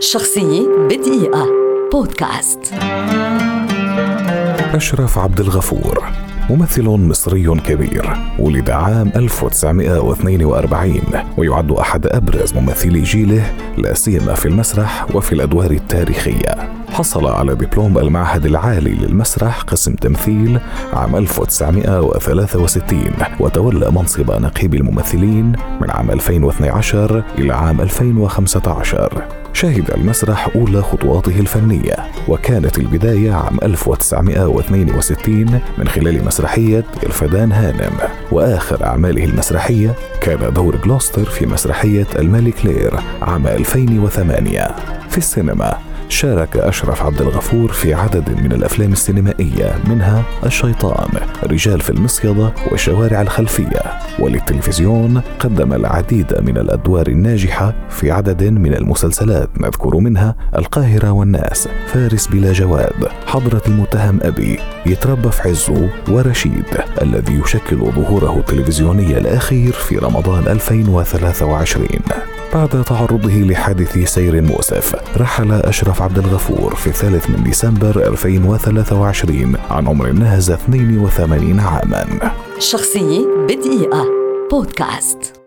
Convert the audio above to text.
شخصية بدقيقة. بودكاست. أشرف عبد الغفور ممثل مصري كبير ولد عام 1942 ويعد أحد أبرز ممثلي جيله لا سيما في المسرح وفي الأدوار التاريخية. حصل على دبلوم المعهد العالي للمسرح قسم تمثيل عام 1963 وتولى منصب نقيب الممثلين من عام 2012 إلى عام 2015 شهد المسرح أولى خطواته الفنية وكانت البداية عام 1962 من خلال مسرحية الفدان هانم. وآخر أعماله المسرحية كان دور جلوستر في مسرحية الملك لير عام 2008 في السينما شارك أشرف عبد الغفور في عدد من الأفلام السينمائية منها الشيطان رجال في المصيدة وشوارع الخلفية. وللتلفزيون قدم العديد من الأدوار الناجحة في عدد من المسلسلات نذكر منها القاهرة والناس فارس بلا جواد حضرة المتهم أبي يتربى في عزه ورشيد الذي يشكل ظهوره التلفزيوني الأخير في رمضان 2023 بعد تعرضه لحادث سير مؤسف رحل أشرف عبد الغفور في الثالث من ديسمبر 2023 عن عمر ناهز 82 عاما. شخصية بدقيقة. بودكاست.